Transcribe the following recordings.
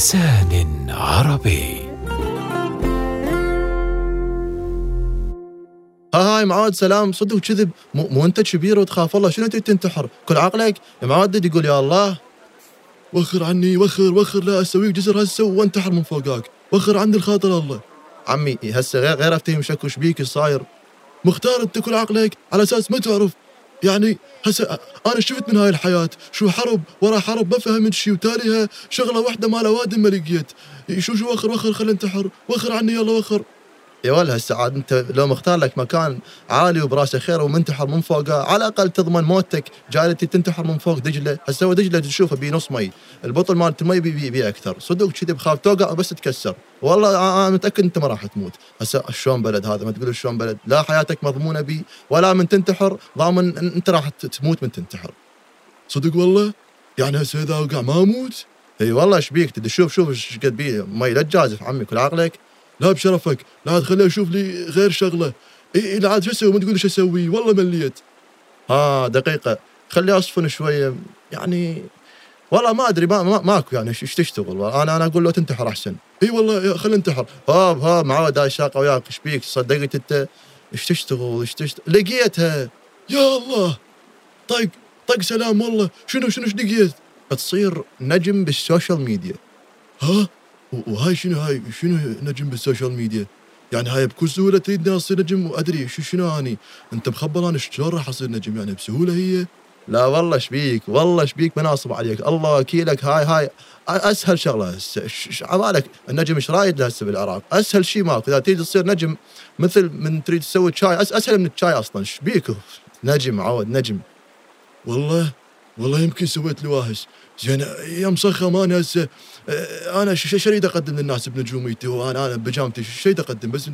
بلسان عربي. ها هاي معاد سلام. صدق وكذب مو, مو أنت كبير وتخاف. الله شنو تريد تنتحر؟ كل عقلك. معاد يقول يا الله وخر عني وخر وخر لا اسويك جزر هسه وانتحر من فوقاك وخر عني الخاطر الله. عمي هسه غير غير أفتهم شكو إيش بيك صاير مختار أنت كل عقلك. على أساس ما تعرف. يعني هسه أنا شفت من هاي الحياة شو حرب ورا حرب ما فهمت شي وتاليها شغلة واحدة مال اوادم ما لقيت شو شو وخر وخر خل انتحر وخر عني يلا وخر. يا ولا هسه عاد انت لو مختار لك مكان عالي وبراسه خير ومنتحر من فوقه على الأقل تضمن موتك جاي تنتحر من فوق دجلة. هسه هو دجلة تشوفه بي نص مي البطل مالت المي بي, بي, بي أكثر. صدق كذي بخاف توقع بس تكسر. والله أنا متأكد أنت ما راح تموت. هسه شلون بلد هذا؟ ما تقول شلون بلد؟ لا حياتك مضمونة بي ولا من تنتحر ضامن أنت راح تموت من تنتحر. صدق والله؟ يعني هسه إذا أوقع ما أموت؟ إي والله إيش بيك؟ تدي شوف شوف إيش قد بي. مي لا تجازف عمي كل عقلك. لا بشرفك لا تخليه يشوف لي غير شغلة. إي لا عاد شو أسوي؟ ما تقول إيش أسوي؟ والله مليت. ها دقيقة. خليه اصفن شوية. يعني والله ما أدري ما ماكو يعني. إيش تشتغل؟ أنا أنا أقول له تنتحر أحسن. إي والله خلينا انتحر هاب هاب معود هاي شاقه وياك. إيش بيك؟ صدقت أنت. إيش تشتغل؟ إيش تشتغل لقيتها. يا الله! طق طق سلام والله. شنو شنو إيش لقيت؟ تصير نجم بالسوشيال ميديا. ها؟ وهاي شنو هاي؟ شنو نجم بالسوشيال ميديا؟ يعني هاي بكل سهولة تريدني اصير نجم وأدري شو شنو أني؟ أنت مخبر أنا شلون راح أصير نجم؟ يعني بسهولة هي؟ لا والله إيش بيك؟ والله إيش بيك؟ مناصب عليك. الله وكيلك. هاي هاي. أسهل شغلة هسه. عبالك النجم إيش رايد هسه بالعراق؟ أسهل شيء ماكو. إذا تريد تصير نجم مثل من تريد تسوي شاي أسهل من الشاي أصلا. إيش بيك؟ نجم عود نجم. والله والله يمكن سويت لي واهس زين يا مسخم أنا هسه أنا شو اريد أقدم للناس بنجوميتي وأنا أنا بجامتي شو أقدم بس.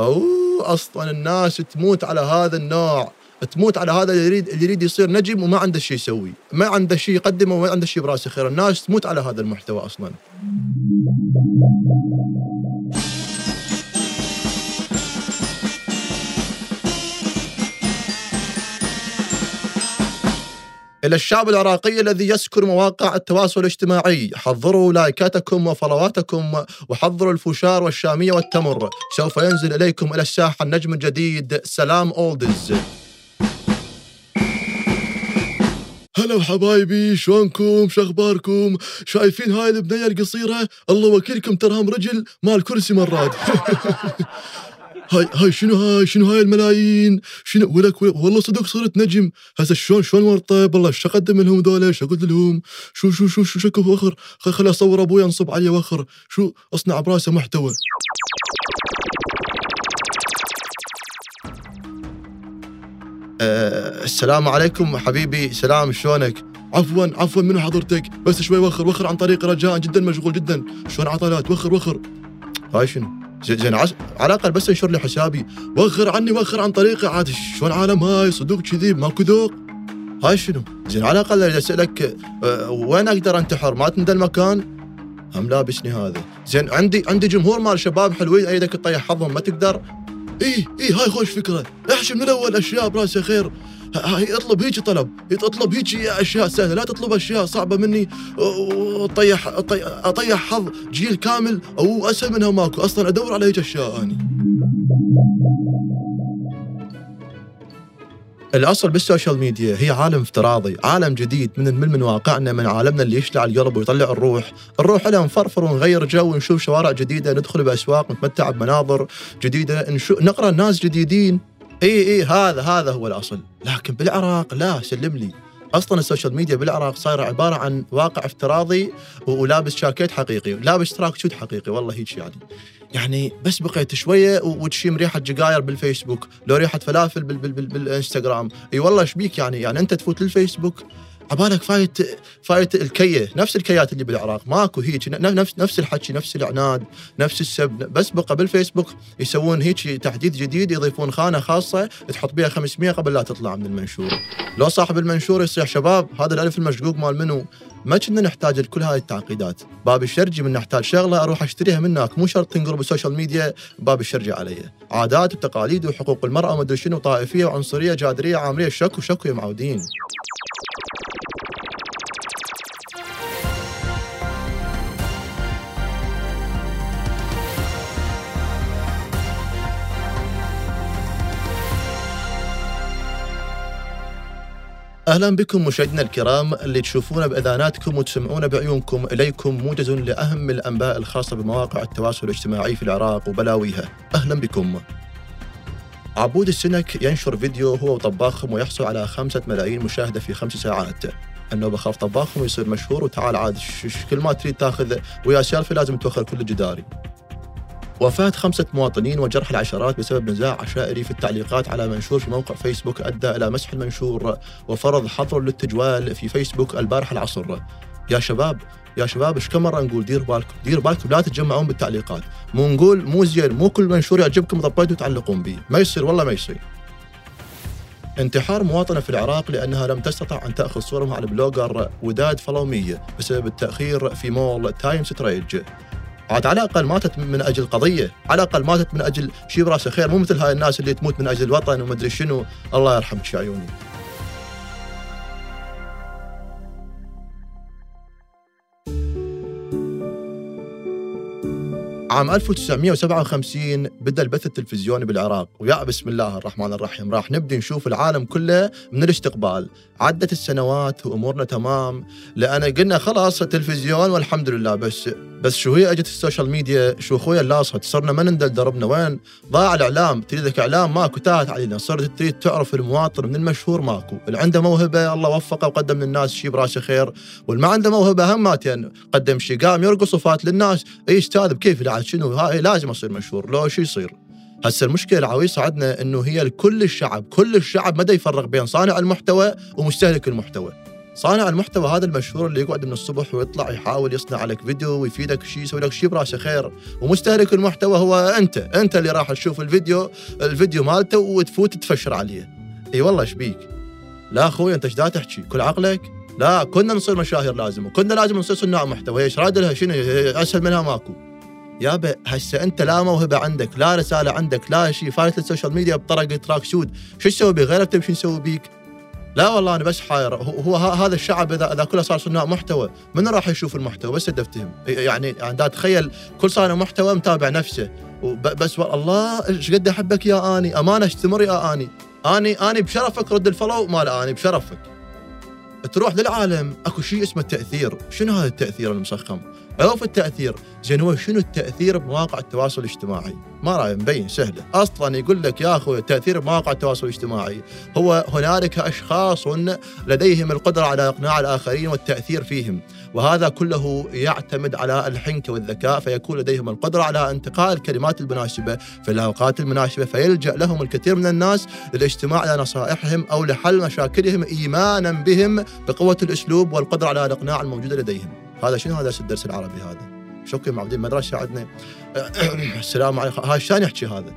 أو أصلا الناس تموت على هذا النوع تموت على هذا اللي يريد اللي يريد يصير نجم وما عنده شيء يسوي. ما عنده شيء يقدمه وما عنده شيء براسه خير. الناس تموت على هذا المحتوى أصلا. إلى الشعب العراقي الذي يسكن مواقع التواصل الاجتماعي. حضروا لايكاتكم وفلواتكم وحضروا الفشار والشامية والتمر. سوف ينزل إليكم إلى الساحة النجم الجديد. سلام أولدز. هلا وحبايبي شلونكم؟ شخباركم شايفين هاي البنية القصيرة؟ الله وكيلكم ترهم رجل مال كرسي مراد. هاي هاي شنو هاي؟ شنو هاي الملايين؟ شنو ولك, والله صدق صرت نجم. هسه شلون شلون مرطب والله إيش أقدم لهم ذولا؟ إيش أقول لهم؟ شو شو شو شو شكو وخر خلي أصور أبوي أنصب عليه وخر. شو؟ أصنع براسه محتوى. أه السلام عليكم حبيبي. سلام شلونك؟ عفوا عفوا منو حضرتك؟ بس شوي وخر. وخر عن طريق رجاء جدا مشغول جدا. شلون عطلات؟ وخر وخر. هاي شنو؟ زين على الأقل بس انشر لي حسابي. وخر عني وخر عن طريقي. عاد شلون عالم هاي صدق كذي ماكو ذوق. هاي شنو؟ زين على الأقل إذا اسالك أه وين أقدر أنتحر؟ ما تندى المكان؟ هم لابسني هذا. زين عندي عندي جمهور مال شباب حلوين. إيدك تطيح حظهم ما تقدر. اي اي هاي خوش فكرة. احشي من الأول أشياء براسي خير. اطلب هيجي طلب. اطلب هيجي أشياء سهلة. لا تطلب أشياء صعبة مني. أطيح أطيح حظ جيل كامل أو أسهل منها ماكو. أصلا أدور على هيك أشياء اني الأصل بالسوشيال ميديا هي عالم افتراضي، عالم جديد من من من واقعنا من عالمنا اللي يشلع القلب ويطلع الروح، الروح لها نفرفر ونغير جو ونشوف شوارع جديدة، ندخل بأسواق نتمتع بمناظر جديدة، نشوف نقرأ ناس جديدين، إي إي هذا هذا هو الأصل. لكن بالعراق لا سلم لي أصلا السوشيال ميديا بالعراق صايرة عبارة عن واقع افتراضي ولابس جاكيت حقيقي. لابس track suit حقيقي والله هيك يعني. يعني بس بقيت شوية وتشم ريحة جقاير بالفيسبوك لو ريحة فلافل بال بال بال بالإنستغرام. إي والله إيش بيك يعني؟ يعني أنت تفوت للفيسبوك عبالك فايت فايت الكية نفس الكيات اللي بالعراق ماكو هيك نفس نفس الحكي نفس العناد نفس السب بس بقى بالفيسبوك يسوون هيك تحديث جديد يضيفون خانة خاصة تحط بها 500 قبل لا تطلع من المنشور لو صاحب المنشور يصيح شباب هذا الألف المشقوق مال منو؟ ما كنا نحتاج لكل هاي التعقيدات. باب الشرجي من نحتاج شغلة أروح أشتريها منك مو شرط تنقر بالسوشيال ميديا باب الشرجي علي. عادات وتقاليد وحقوق المرأة ومدري شنو طائفية وعنصرية جادريه عامرية شكو شكو يا معودين. أهلا بكم مشاهدينا الكرام اللي تشوفونا باذاناتكم وتسمعونا بعيونكم إليكم موجز لأهم الأنباء الخاصة بمواقع التواصل الاجتماعي في العراق وبلاويها. أهلا بكم. عبود السنك ينشر فيديو هو وطباخهم ويحصل على خمسة ملايين مشاهدة في خمس ساعات. انه بخاف طباخهم ويصير مشهور وتعال عاد كل ما تريد تاخذ ويا سيلفي لازم توخر كل الجداري وفاة خمسة مواطنين وجرح العشرات بسبب نزاع عشائري في التعليقات على منشور في موقع فيسبوك أدى إلى مسح المنشور وفرض حظر للتجوال في فيسبوك البارحة العصر. يا شباب يا شباب إيش كم مرة نقول دير بالكم دير بالكم لا تتجمعون بالتعليقات. مو نقول مو زين مو كل منشور يعجبكم ضبيتوا تعلقون به. ما يصير والله ما يصير. انتحار مواطنة في العراق لأنها لم تستطع أن تأخذ صورة مع ال blogger وداد فلومية بسبب التأخير في مول Time Street عاد على الأقل ماتت من أجل قضية على الأقل ماتت من أجل شيء براسه خير مو مثل هاي الناس اللي تموت من أجل الوطن ومدري شنو. الله يرحمك يا عيوني. عام 1957 بدأ البث التلفزيوني بالعراق. ويا بسم الله الرحمن الرحيم راح نبدي نشوف العالم كله من الاستقبال. عدت السنوات وأمورنا تمام لأن قلنا خلاص التلفزيون والحمد لله بس بس شو هي أجت السوشيال ميديا؟ شو خويا اللاصت صرنا ما نندل دربنا وين؟ ضاع الإعلام. تريدك إعلام؟ ماكو. تاهت علينا. صرت تريد تعرف المواطن من المشهور ماكو. اللي عنده موهبة الله وفقه وقدم للناس شيء براسه خير. واللي ما عنده موهبة هم ماتين قدم شيء قام يرقص وفات للناس. إي أستاذ بكيف لا شنو؟ هاي لازم أصير مشهور. لو شو يصير. هسه المشكلة العويصة عندنا إنه هي لكل الشعب. كل الشعب مدى يفرق بين صانع المحتوى ومستهلك المحتوى. صانع المحتوى هذا المشهور اللي يقعد من الصبح ويطلع يحاول يصنع لك فيديو ويفيدك شيء يسوي لك شيء براسه خير. ومستهلك المحتوى هو أنت. أنت اللي راح تشوف الفيديو الفيديو مالته وتفوت تفشر عليه. إي والله إيش بيك؟ لا أخوي أنت إيش تحكي؟ كل عقلك؟ لا كنا نصير مشاهير لازم وكنا لازم نصير صناع محتوى. إيش راد لها شنو؟ أسهل منها ماكو. يابا هسه أنت لا موهبة عندك لا رسالة عندك لا شيء فايت السوشيال ميديا بطرق track suit. شو تسوي بيه؟ غير تمشي نسوي بيك. لا والله أنا بس حاير. هو هذا الشعب اذا إذا كله صار صناع محتوى من راح يشوف المحتوى؟ بس انت افتهم يعني يعني تخيل كل صانع محتوى متابع نفسه. بس والله الله إيش قد أحبك يا آني؟ أمانة استمر يا آني؟ اني آني بشرفك رد الفولو مال آني بشرفك. تروح للعالم أكو شيء اسمه التأثير. شنو هذا التأثير المسخم؟ عرف التأثير. زين هو شنو التأثير بمواقع التواصل الاجتماعي؟ ما راي مبين سهله أصلا يقول لك يا أخوي التاثير بمواقع التواصل الاجتماعي هو هنالك أشخاص لديهم القدرة على إقناع الآخرين والتأثير فيهم وهذا كله يعتمد على الحنكه والذكاء فيكون لديهم القدرة على انتقاء الكلمات المناسبة في الأوقات المناسبة فيلجأ لهم الكثير من الناس للاجتماع نصائحهم أو لحل مشاكلهم ايمانا بهم بقوة الأسلوب والقدرة على الإقناع الموجوده لديهم. هذا شنو هذا الدرس العربي هذا؟ شكرا معبدين مدرسة عندنا. السلام عليكم. هاي شلون يحكي هذا؟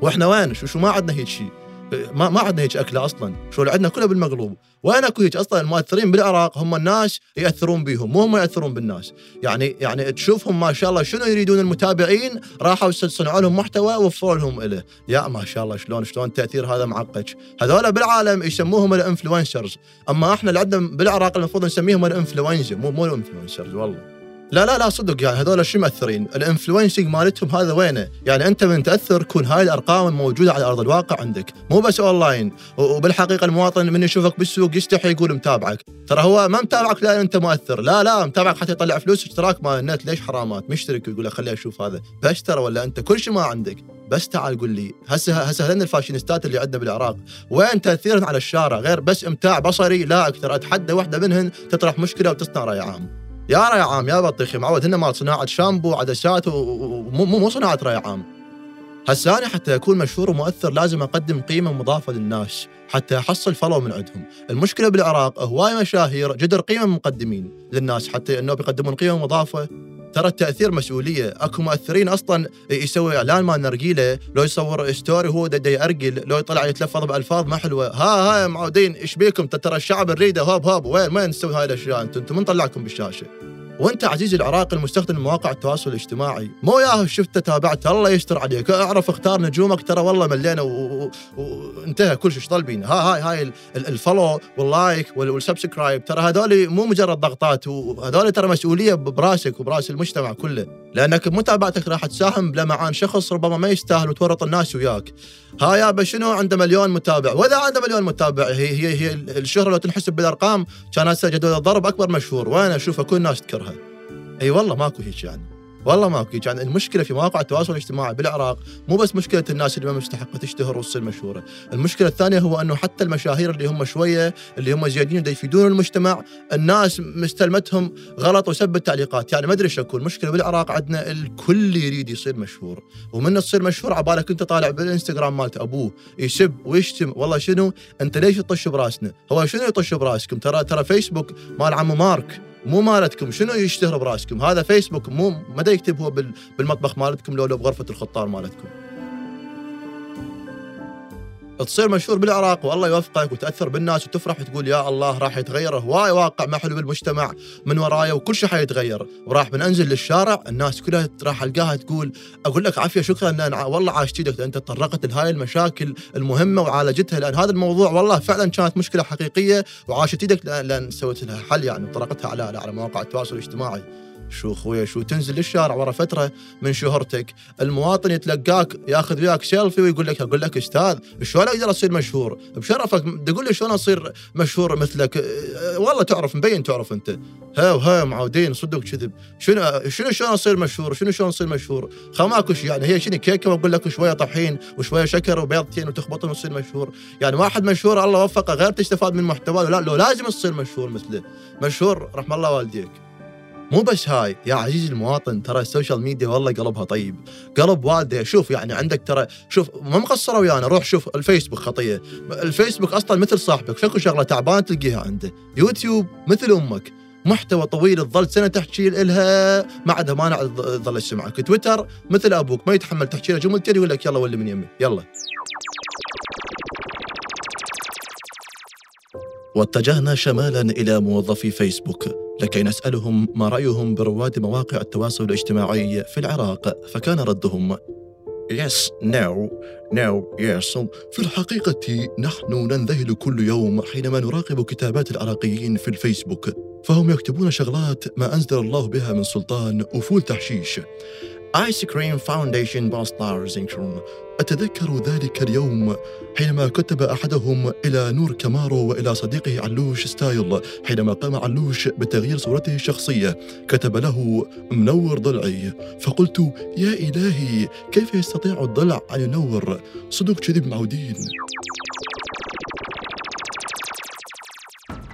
وإحنا وين؟ شو شو ما عندنا هيك شيء. ما ما عندنا هيك أكلة أصلا. شو عندنا كله بالمقلوب وين أكو هيك أصلا المؤثرين بالعراق هم الناس ياثرون بيهم مو هم ياثرون بالناس. يعني يعني تشوفهم ما شاء الله شنو يريدون المتابعين راحوا صنعوا لهم محتوى وفروا لهم له يا ما شاء الله شلون شلون التاثير هذا معقد. هذول بالعالم يسموهم ال influencers. أما إحنا اللي عندنا بالعراق المفروض نسميهم الإنفلونزا. مو مو ال influencers والله. لا لا لا صدق. يعني هذول شو مؤثرين؟ ال influencing مالتهم هذا وينه؟ يعني أنت من تأثر كون هاي الأرقام موجودة على أرض الواقع عندك، مو بس أونلاين، وبالحقيقة المواطن من يشوفك بالسوق يستحي يقول متابعك، ترى هو ما متابعك لأن أنت مؤثر، لا لا متابعك حتى يطلع فلوس اشتراك مال النت. ليش حرامات؟ مشترك ويقول خليني أشوف هذا، بس ترى ولا أنت كل شيء ما عندك، بس تعال قول لي هسه هسه هذين الفاشينيستات اللي عندنا بالعراق وين تأثيرهم على الشارع؟ غير بس إمتاع بصري لا أكثر. أتحدى واحدة منهن تطرح مشكلة وتصنع رأي عام. يا راي عام يا بطيخي معود هن مال صناعة شامبو عدسات ومو مو صناعة راي عام. هسه أنا حتى اكون مشهور ومؤثر لازم أقدم قيمة مضافة للناس حتى أحصل follow من عندهم. المشكلة بالعراق هواي مشاهير جدر قيمة مقدمين للناس حتى إنه بيقدمون قيمة مضافة. ترى التأثير مسؤولية. أكو مؤثرين أصلا يسوي إعلان مال نرجيلة لو يصور story هو دا يأرجل لو يطلع يتلفظ بألفاظ ما حلوة. ها ها معودين إيش بيكم؟ ترى الشعب نريده هوب هوب وين وين تسوي هاي الأشياء أنتم؟ أنتم من طلعكم بالشاشة. وانت عزيزي العراقي المستخدم مواقع التواصل الاجتماعي. مو ياهو شفت تابعت الله يستر عليك. اعرف اختار نجومك ترى والله ملينا وانتهى كل شيء. طالبين؟ ها هاي هاي ال- ال- ال follow وال like وال- وال subscribe. ترى هذول مو مجرد ضغطات وهذول ترى مسؤولية براسك وبراس المجتمع كله. لأنك بمتابعتك راح تساهم بلمعان شخص ربما ما يستاهل وتورط الناس وياك. ها يابا شنو عنده مليون متابع، وإذا عنده مليون متابع هي هي هي الشهرة لو تنحسب بالأرقام كان هسه جدول الضرب أكبر مشهور، وين اشوفه كل الناس تكرهه. أي والله ماكو هيك يعني. والله ماكو يعني المشكلة في مواقع التواصل الاجتماعي بالعراق مو بس مشكلة الناس اللي ما مستحقة تشتهر وتصير مشهوره، المشكلة الثانية هو أنه حتى المشاهير اللي هم شوية اللي هم زيادين يفيدون المجتمع، الناس مستلمتهم غلط وسب التعليقات، يعني ما أدري إيش اكون، المشكلة بالعراق عندنا الكل يريد يصير مشهور، ومن تصير مشهور عبالك أنت طالع بالإنستغرام مالت أبوه يسب ويشتم، والله شنو؟ أنت ليش تطش براسنا؟ هو شنو يطش براسكم؟ ترى ترى فيسبوك مال عمو مارك. مو مالتكم شنو يشتهر براسكم؟ هذا فيسبوك مو ما يكتب هو بالمطبخ مالتكم لو, لو بغرفة الخطار مالتكم. تصير مشهور بالعراق والله يوفقك وتأثر بالناس وتفرح وتقول يا الله راح يتغير هواي واقع ما حلو بالمجتمع من ورايا وكل شيء حيتغير. وراح من انزل للشارع الناس كلها راح ألقاها تقول أقول لك عافية شكرا ان والله عاشت إيدك أنت تطرقت لهاي المشاكل المهمة وعالجتها لأن هذا الموضوع والله فعلا كانت مشكلة حقيقية وعاشت إيدك لأن سويت لها حل يعني وطرقتها على على مواقع التواصل الاجتماعي. شو خويا شو تنزل للشارع ورا فترة من شهرتك. المواطن يتلقاك ياخذ وياك سيلفي ويقول لك أقول لك أستاذ شلون أقدر أصير مشهور؟ بشرفك تقول لي شلون أصير مشهور مثلك. والله تعرف مبين تعرف أنت. ها وها معودين صدق كذب. شنو شنو شلون أصير مشهور؟ شنو شلون أصير مشهور؟ شيء يعني هي شنو كيكة؟ وأقول لك شوية طحين وشوية شكر وبيضتين وتخبطهم وتصير مشهور. يعني واحد مشهور الله وفقه غير تستفاد من محتواه لا لو لازم تصير مشهور مثله. مشهور رحم الله والديك. مو بس هاي. يا عزيزي المواطن ترى ال social media والله قلبها طيب. قلب والدة شوف يعني عندك ترى شوف ما مقصرة ويانا. روح شوف الفيسبوك خطيه الفيسبوك أصلا مثل صاحبك. شكو شغلة تعبان تلقيها عنده. يوتيوب مثل أمك. محتوى طويل تظل سنة تحكي لها ما عندها مانع تظل تسمعك تويتر مثل أبوك. ما يتحمل تحكي له. جملتين يقول لك يلا ولي من يمي. يلا. واتجهنا شمالا إلى موظفي فيسبوك. لكي نسألهم ما رأيهم برواد مواقع التواصل الاجتماعي في العراق فكان ردهم Yes, no, no, yes. في الحقيقة نحن ننذهل كل يوم حينما نراقب كتابات العراقيين في الفيسبوك فهم يكتبون شغلات ما أنزل الله بها من سلطان و full تحشيش آيس كريم foundation bastards أتذكر ذلك اليوم حينما كتب أحدهم إلى نور كمارو وإلى صديقه علوش ستايل حينما قام علوش بتغيير صورته الشخصية. كتب له منور ضلعي. فقلت يا إلهي كيف يستطيع الضلع أن ينور؟ صدق كذب معودين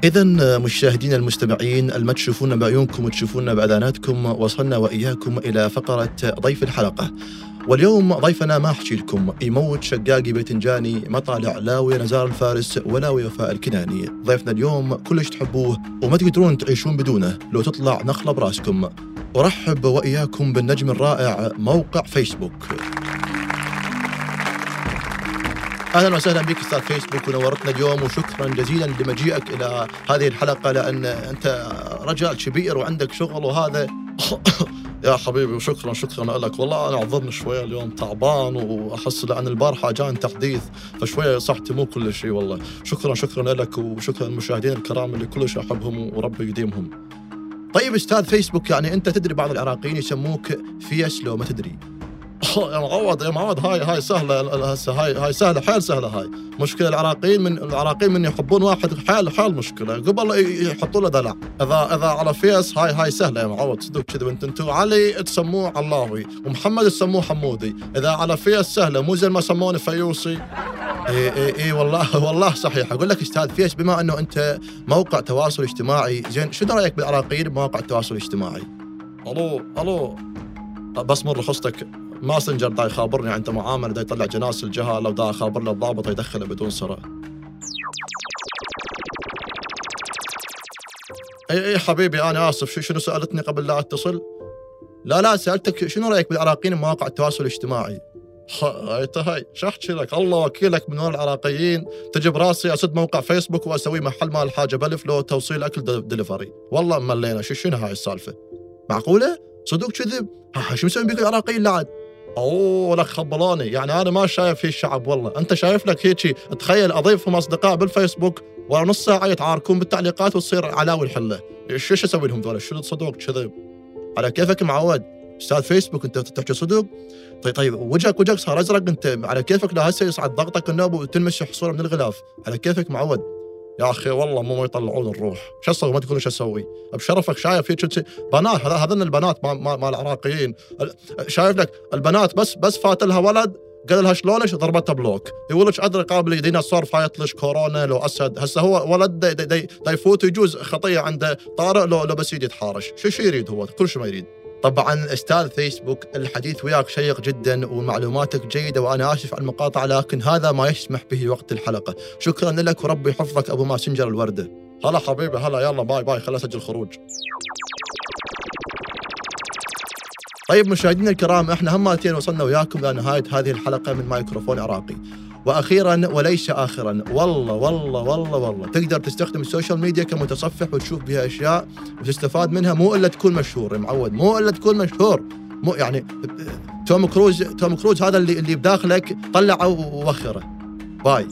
إذا مشاهدينا المستمعين الما تشوفونا بعيونكم وتشوفونا بأذاناتكم وصلنا وإياكم إلى فقرة ضيف الحلقة. واليوم ضيفنا ما أحكي لكم. يموت شقاقي بتنجاني ما طالع لا ويا نزار الفارس ولا ويا وفاء الكناني. ضيفنا اليوم كلش تحبوه وما تقدرون تعيشون بدونه لو تطلع نخلة براسكم. أرحب وإياكم بالنجم الرائع موقع فيسبوك. أهلا وسهلا بك أستاذ فيسبوك ونورتنا اليوم وشكرا جزيلا لمجيئك إلى هذه الحلقة لأن أنت رجال كبير وعندك شغل وهذا يا حبيبي وشكرا شكرا لك. والله أنا أعذرني شوية اليوم تعبان وأحس لأن البارحة جان تحديث فشوية صحتي مو كل شيء والله. شكرا شكرا لك وشكرا للمشاهدين الكرام اللي كلش أحبهم وربي يديمهم. طيب أستاذ فيسبوك يعني أنت تدري بعض العراقيين يسموك فيس لو ما تدري. معوض معوض هاي هاي سهلة هاي هاي سهلة حيل سهلة هاي. مشكلة العراقيين من العراقيين من يحبون واحد حيل حيل مشكلة. قبل يحطوا له دلع. إذا إذا على فيس هاي هاي سهلة يا معوض. صدق كذب انت أنتم علي تسموه علاوي ومحمد تسموه حمودي. إذا على فيس سهلة مو زي ما سموني فيوسي. إي إي إي والله والله صحيح. أقول لك أستاذ فيش بما إنه أنت موقع تواصل اجتماعي زين شنو رأيك بالعراقيين بمواقع التواصل الاجتماعي؟ ألو ألو. بس من رخصتك ماسنجر دا يخابرني عند معاملة دا يطلع جناس الجهة لو دا اخابر الضابط يدخله بدون سرة. إي إي حبيبي أنا آسف. شنو سألتني قبل لا اتصل؟ لا لا سألتك شنو رأيك بالعراقيين بمواقع التواصل الاجتماعي؟ هاي هاي شو احكي لك الله وكيلك من وين العراقيين. تجي براسي أسد موقع فيسبوك وأسوي محل مال حاجة بألف لو توصيل أكل دليفري والله ملينا. شو شنو هاي السالفة؟ معقولة؟ صدق كذب؟ شو مسوي بيك العراقيين لعد أوه لك خبلاني. يعني أنا ما شايف هي الشعب والله. أنت شايف لك هيك تخيل أضيفهم أصدقاء بالفيسبوك ورا نص ساعة يتعاركون بالتعليقات وتصير علاوي الحلة. إيش إيش أسوي لهم ذولا شنو صدق كذب على كيفك معود أستاذ فيسبوك أنت تحكي صدق طيب طيب وجهك وجهك صار أزرق أنت على كيفك لا هسه يصعد ضغطك النوب وتلمس حصوله من الغلاف؟ على كيفك معود يا أخي والله مو يطلعون الروح. شو أسوي؟ ما تقولون شو أسوي. بشرفك شايف في شي- بنات هذا هذن البنات مال العراقيين. ال- شايف لك البنات بس بس فات لها ولد قال لها شلونك ضربتها block. يقول لك أدري قابل ديناصور فايت لك كورونا لو أسد. هسه هو ولد دي يفوت يجوز خطية عنده طارئ لو لو بس يجي يتحارش. شو شو يريد هو؟ كل شيء ما يريد. طبعا أستاذ فيسبوك الحديث وياك شيق جدا ومعلوماتك جيدة وأنا آسف على المقاطعة لكن هذا ما يسمح به وقت الحلقة. شكرا لك وربي يحفظك أبو ماسنجر الوردة. هلا حبيبي هلا يلا bye bye خليني اسجل خروج. طيب مشاهدينا الكرام إحنا هماتين وصلنا وياكم لنهايه هذه الحلقة من مايكروفون عراقي. وأخيرا وليس اخرا. والله والله والله والله. تقدر تستخدم ال social media كمتصفح وتشوف بها أشياء وتستفاد منها مو إلا تكون مشهور يا معود. مو إلا تكون مشهور. مو يعني توم كروز توم كروز هذا اللي اللي بداخلك طلعه ووخره. باي.